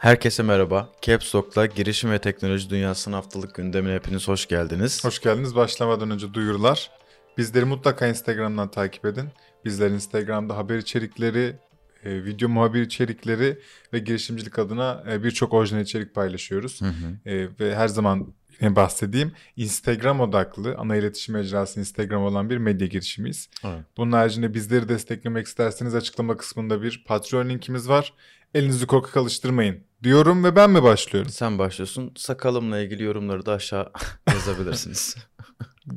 Herkese merhaba. Caps Lock'la girişim ve teknoloji dünyasının haftalık gündemine hepiniz hoş geldiniz. Hoş geldiniz. Başlamadan önce duyurular. Bizleri mutlaka Instagram'dan takip edin. Bizler Instagram'da haber içerikleri, e, video muhabir içerikleri ve girişimcilik adına e, birçok orijinal içerik paylaşıyoruz. Hı hı. E, ve her zaman bahsedeyim Instagram odaklı ana iletişim mecrası Instagram olan bir medya girişimiyiz. Evet. Bunun haricinde bizleri desteklemek isterseniz açıklama kısmında bir Patreon linkimiz var. Elinizi korkak alıştırmayın diyorum ve ben mi başlıyorum? Sen başlıyorsun. Sakalımla ilgili yorumları da aşağı yazabilirsiniz.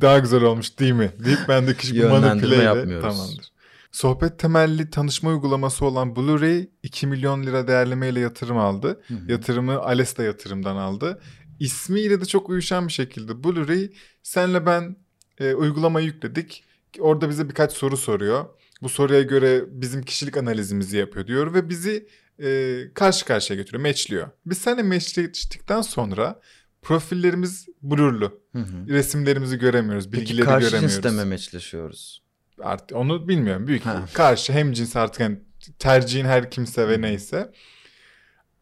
Daha güzel olmuş değil mi? Deyip ben de Yönlendirme manipüleyle yapmıyoruz. tamamdır. Sohbet temelli tanışma uygulaması olan Blu-ray 2 milyon lira değerlemeyle yatırım aldı. Hı hı. Yatırımı Alesta yatırımdan aldı. İsmiyle de çok uyuşan bir şekilde Blu-ray senle ben e, uygulamayı yükledik. Orada bize birkaç soru soruyor. Bu soruya göre bizim kişilik analizimizi yapıyor diyor ve bizi e, karşı karşıya götürüyor, matchliyor. Biz seninle matchledikten sonra profillerimiz blurlu. Hı hı. Resimlerimizi göremiyoruz, Peki bilgileri karşı göremiyoruz. cinsle mi meçleşiyoruz? Artık onu bilmiyorum. Büyük Ha. karşı hem cins artık hani tercihin her kimse ve neyse.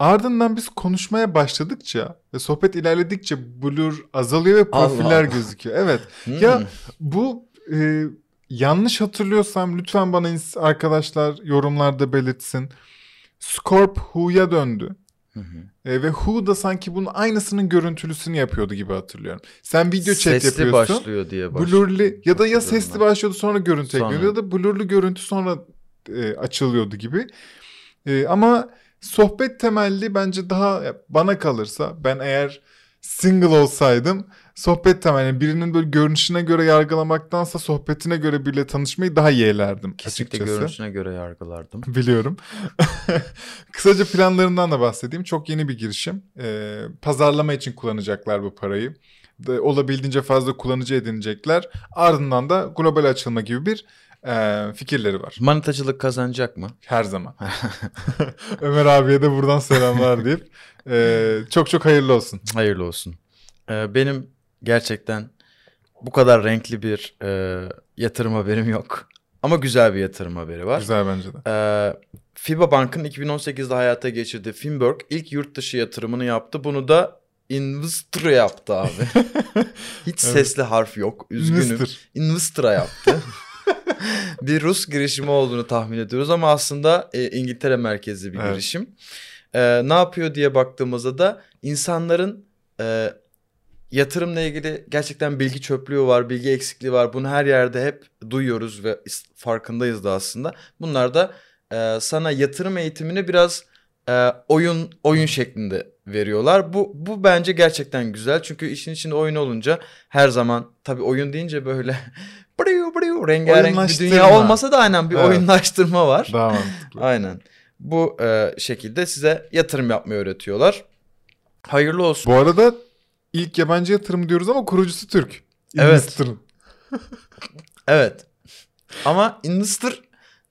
Ardından biz konuşmaya başladıkça ve sohbet ilerledikçe blur azalıyor ve profiller Allah. gözüküyor. Evet. Hmm. Ya bu e, yanlış hatırlıyorsam lütfen bana arkadaşlar yorumlarda belirtsin. Scorp Who'ya döndü. Hı hı. E, ve Who da sanki bunun aynısının görüntülüsünü yapıyordu gibi hatırlıyorum. Sen video chat Sesli yapıyorsun. başlıyor diye baş... Blurlu ya da ya sesli ben. başlıyordu sonra görüntü ekliyordu ya da blurlu görüntü sonra e, açılıyordu gibi. E, ama sohbet temelli bence daha bana kalırsa ben eğer single olsaydım sohbet temelli birinin böyle görünüşüne göre yargılamaktansa sohbetine göre biriyle tanışmayı daha yeğlerdim Kesinlikle açıkçası. görünüşüne göre yargılardım. Biliyorum. Kısaca planlarından da bahsedeyim. Çok yeni bir girişim. Ee, pazarlama için kullanacaklar bu parayı. De, olabildiğince fazla kullanıcı edinecekler. Ardından da global açılma gibi bir e, fikirleri var. Manitacılık kazanacak mı? Her zaman. Ömer abiye de buradan selamlar deyip e, çok çok hayırlı olsun. Hayırlı olsun. Ee, benim gerçekten bu kadar renkli bir e, yatırım haberim yok. Ama güzel bir yatırım haberi var. Güzel bence de. Ee, FIBA Bank'ın 2018'de hayata geçirdiği Finberg ilk yurt dışı yatırımını yaptı. Bunu da Investor yaptı abi. Hiç sesli harf yok. Üzgünüm. Mr. Investor'a yaptı. bir Rus girişimi olduğunu tahmin ediyoruz ama aslında e, İngiltere merkezli bir Evet. girişim. Ee, ne yapıyor diye baktığımızda da insanların e, yatırımla ilgili gerçekten bilgi çöplüğü var, bilgi eksikliği var. Bunu her yerde hep duyuyoruz ve farkındayız da aslında. Bunlar da e, sana yatırım eğitimini biraz e, oyun oyun şeklinde veriyorlar. Bu bu bence gerçekten güzel. Çünkü işin içinde oyun olunca her zaman tabii oyun deyince böyle briu rengarenk bir dünya olmasa da aynen bir Evet. oyunlaştırma var. Daha mantıklı. Aynen. Bu e, şekilde size yatırım yapmayı öğretiyorlar. Hayırlı olsun. Bu arada ilk yabancı yatırım diyoruz ama kurucusu Türk. Evet. Investor'ın. Evet. Ama Investor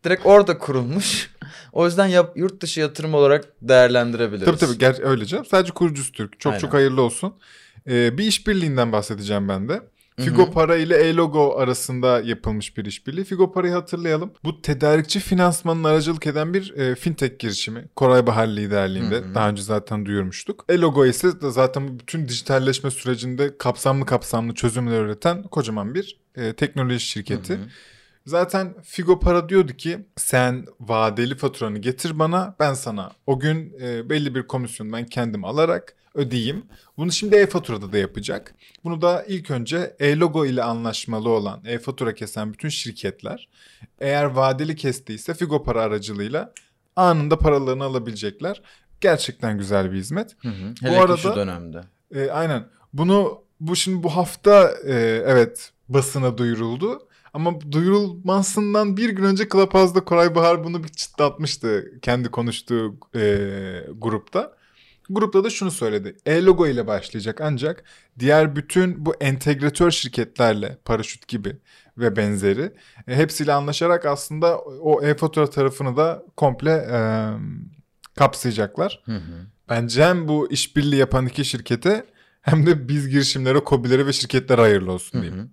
direkt orada kurulmuş. O yüzden yap, yurt dışı yatırım olarak değerlendirebiliriz. Tabii tabii ger- öyle canım. Sadece kurucusu Türk. Çok Aynen. çok hayırlı olsun. Ee, bir işbirliğinden bahsedeceğim ben de. Figo. Para ile E-Logo arasında yapılmış bir işbirliği. Figo Para'yı hatırlayalım. Bu tedarikçi finansmanın aracılık eden bir e, fintech girişimi. Koray Bahar liderliğinde. Hı hı. Daha önce zaten duyurmuştuk. E-Logo ise zaten bütün dijitalleşme sürecinde kapsamlı kapsamlı çözümler üreten kocaman bir e, teknoloji şirketi. Hı hı. Zaten Figo Para diyordu ki sen vadeli faturanı getir bana ben sana o gün e, belli bir komisyon ben kendim alarak ödeyeyim. Bunu şimdi e-faturada da yapacak. Bunu da ilk önce e-logo ile anlaşmalı olan e-fatura kesen bütün şirketler eğer vadeli kestiyse Figo Para aracılığıyla anında paralarını alabilecekler. Gerçekten güzel bir hizmet. Hı hı. Bu Hele ki arada- şu dönemde. E, aynen. Bunu bu şimdi bu hafta e, evet basına duyuruldu. Ama duyurulmasından bir gün önce Clubhouse'da Koray Bahar bunu bir çıtlatmıştı kendi konuştuğu e, grupta. Grupta da şunu söyledi. E-logo ile başlayacak ancak diğer bütün bu entegratör şirketlerle paraşüt gibi ve benzeri e, hepsiyle anlaşarak aslında o e-fatura tarafını da komple e, kapsayacaklar. Hı hı. Bence hem bu işbirliği yapan iki şirkete hem de biz girişimlere, kobilere ve şirketlere hayırlı olsun Hı diyeyim. hı.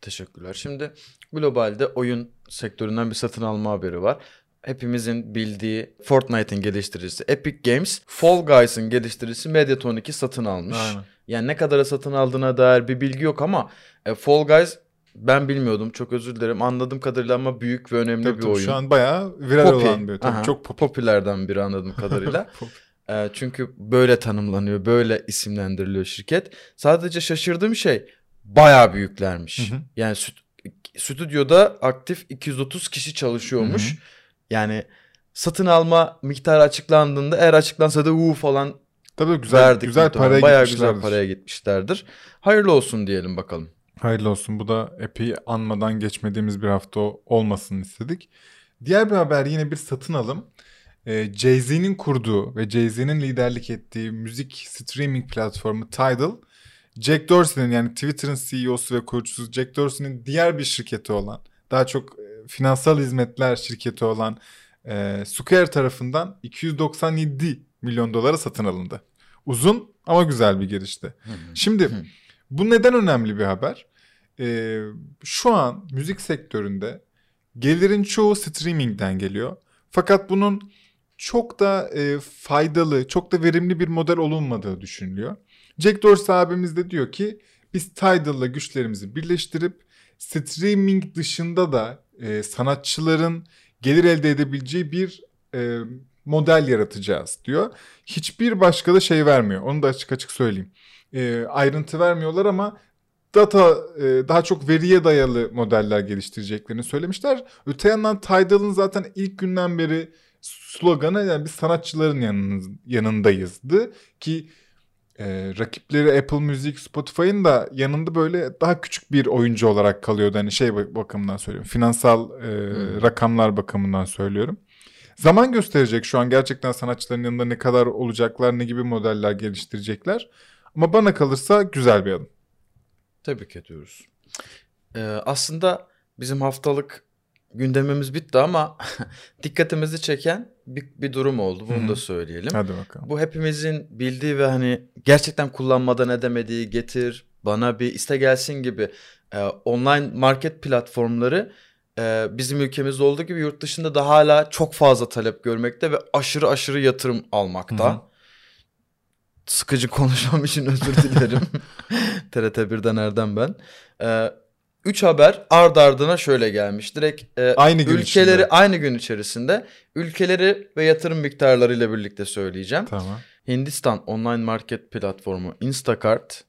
Teşekkürler. Şimdi globalde oyun sektöründen bir satın alma haberi var. Hepimizin bildiği Fortnite'ın geliştiricisi Epic Games, Fall Guys'ın geliştiricisi Mediatonic'i satın almış. Aynen. Yani ne kadara satın aldığına dair bir bilgi yok ama e, Fall Guys ben bilmiyordum çok özür dilerim. Anladığım kadarıyla ama büyük ve önemli Tabii bir tabii, oyun. Şu an bayağı viral Poppy. olan bir oyun. Tabii Aha, çok pop. popülerden biri anladığım kadarıyla. E, çünkü böyle tanımlanıyor, böyle isimlendiriliyor şirket. Sadece şaşırdığım şey bayağı büyüklermiş. Hı hı. Yani stü- stüdyoda aktif 230 kişi çalışıyormuş. Hı hı. Yani satın alma miktarı açıklandığında eğer açıklansa da uuu falan Tabii güzel verdik. güzel muhtemelen. paraya Bayağı güzel paraya gitmişlerdir. Hayırlı olsun diyelim bakalım. Hayırlı olsun. Bu da epey anmadan geçmediğimiz bir hafta olmasını istedik. Diğer bir haber yine bir satın alım. Ee, Jay-Z'nin kurduğu ve Jay-Z'nin liderlik ettiği müzik streaming platformu Tidal, Jack Dorsey'nin yani Twitter'ın CEO'su ve kurucusu Jack Dorsey'nin diğer bir şirketi olan, daha çok finansal hizmetler şirketi olan e, Square tarafından 297 milyon dolara satın alındı. Uzun ama güzel bir girişti. Şimdi bu neden önemli bir haber? Ee, şu an müzik sektöründe gelirin çoğu streamingden geliyor. Fakat bunun çok da e, faydalı, çok da verimli bir model olunmadığı düşünülüyor. Jack Dorsey abimiz de diyor ki biz Tidal'la güçlerimizi birleştirip streaming dışında da e, sanatçıların gelir elde edebileceği bir e, model yaratacağız diyor. Hiçbir başka da şey vermiyor. Onu da açık açık söyleyeyim. E, ayrıntı vermiyorlar ama data e, daha çok veriye dayalı modeller geliştireceklerini söylemişler. Öte yandan Tidal'ın zaten ilk günden beri sloganı yani biz sanatçıların yanınız, yanındayızdı ki e, rakipleri Apple Music, Spotify'ın da yanında böyle daha küçük bir oyuncu olarak kalıyordu. Hani şey bak- bakımından söylüyorum. Finansal e, Hmm. rakamlar bakımından söylüyorum. Zaman gösterecek şu an gerçekten sanatçıların yanında ne kadar olacaklar, ne gibi modeller geliştirecekler. Ama bana kalırsa güzel bir adım. Tebrik ediyoruz. Ee, aslında bizim haftalık gündemimiz bitti ama dikkatimizi çeken bir, bir durum oldu. Bunu Hı-hı. da söyleyelim. Hadi bakalım. Bu hepimizin bildiği ve hani gerçekten kullanmadan edemediği getir, bana bir iste gelsin gibi e, online market platformları e, bizim ülkemizde olduğu gibi yurt dışında da hala çok fazla talep görmekte ve aşırı aşırı yatırım almakta. Hı-hı. Sıkıcı konuşmam için özür dilerim. TRT1'den Erdem ben. Ee, 3 haber ard ardına şöyle gelmiş. Direkt e, aynı gün ülkeleri içinde. aynı gün içerisinde ülkeleri ve yatırım miktarlarıyla birlikte söyleyeceğim. Tamam. Hindistan online market platformu Instacart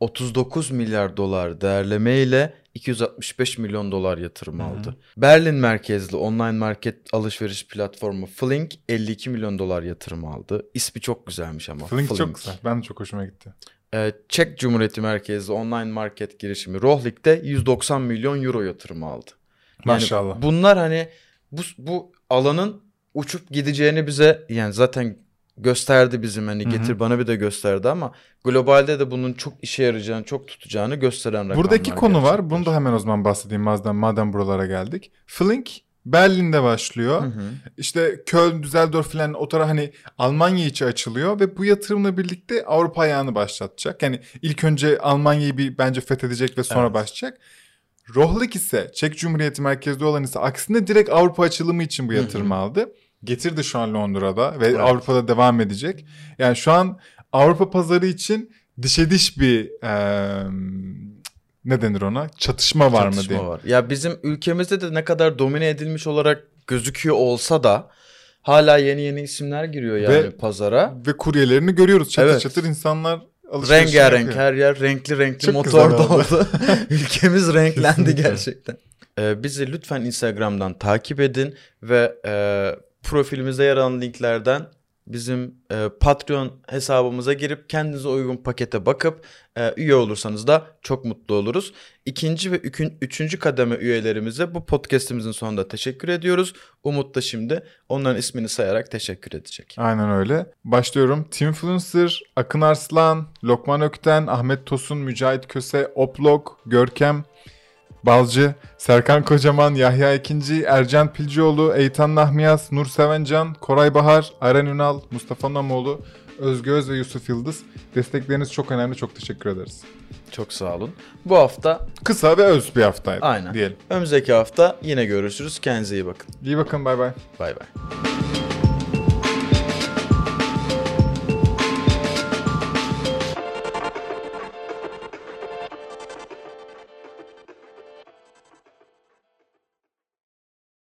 39 milyar dolar değerlemeyle 265 milyon dolar yatırım Hı-hı. aldı. Berlin merkezli online market alışveriş platformu Flink 52 milyon dolar yatırım aldı. İsmi çok güzelmiş ama. Flink, Flink. çok güzel. Ben de çok hoşuma gitti. Ee, Çek Cumhuriyeti merkezli online market girişimi Rohlik de 190 milyon euro yatırım aldı. Yani Maşallah. bunlar hani bu, bu alanın uçup gideceğini bize yani zaten gösterdi bizim hani getir bana bir de gösterdi ama globalde de bunun çok işe yarayacağını, çok tutacağını gösteren rakamlar. Buradaki konu var. gerçekten. Bunu da hemen o zaman bahsedeyim madem, madem buralara geldik. Flink Berlin'de başlıyor. Hı hı. İşte Köln, Düsseldorf falan o taraf hani Almanya içi açılıyor ve bu yatırımla birlikte Avrupa ayağını başlatacak. Yani ilk önce Almanya'yı bir bence fethedecek ve sonra Evet. başlayacak. Rohlik ise Çek Cumhuriyeti merkezde olan ise aksine direkt Avrupa açılımı için bu yatırımı aldı. Getirdi şu an Londra'da ve Evet. Avrupa'da devam edecek. Yani şu an Avrupa pazarı için dişe diş bir eee, ne denir ona? Çatışma var mı Çatışma diye. var. Ya bizim ülkemizde de ne kadar domine edilmiş olarak gözüküyor olsa da hala yeni yeni isimler giriyor yani Ve- pazara. Ve kuryelerini görüyoruz. Çatır Evet. çatır insanlar Rengarenk her yer renkli renkli Çok motor güzel oldu. doldu. Ülkemiz renklendi Kesinlikle. gerçekten. Ee, bizi lütfen Instagram'dan takip edin ve e, profilimizde yer alan linklerden bizim e, Patreon hesabımıza girip kendinize uygun pakete bakıp e, üye olursanız da çok mutlu oluruz. İkinci ve ükün, üçüncü kademe üyelerimize bu podcastimizin sonunda teşekkür ediyoruz. Umut da şimdi onların ismini sayarak teşekkür edecek. Aynen öyle. Başlıyorum. Teamfluencer, Akın Arslan, Lokman Ökten, Ahmet Tosun, Mücahit Köse, Oplok, Görkem, Balcı, Serkan Kocaman, Yahya Ekinci, Ercan Pilcioğlu, Eytan Nahmiyaz, Nur Sevencan, Koray Bahar, Aren Ünal, Mustafa Namoğlu. Özgü Öz ve Yusuf Yıldız. Destekleriniz çok önemli. Çok teşekkür ederiz. Çok sağ olun. Bu hafta Kısa ve öz bir haftaydı Aynen. diyelim. önümüzdeki hafta yine görüşürüz. Kendinize iyi bakın. İyi bakın bay bay. Bay bay.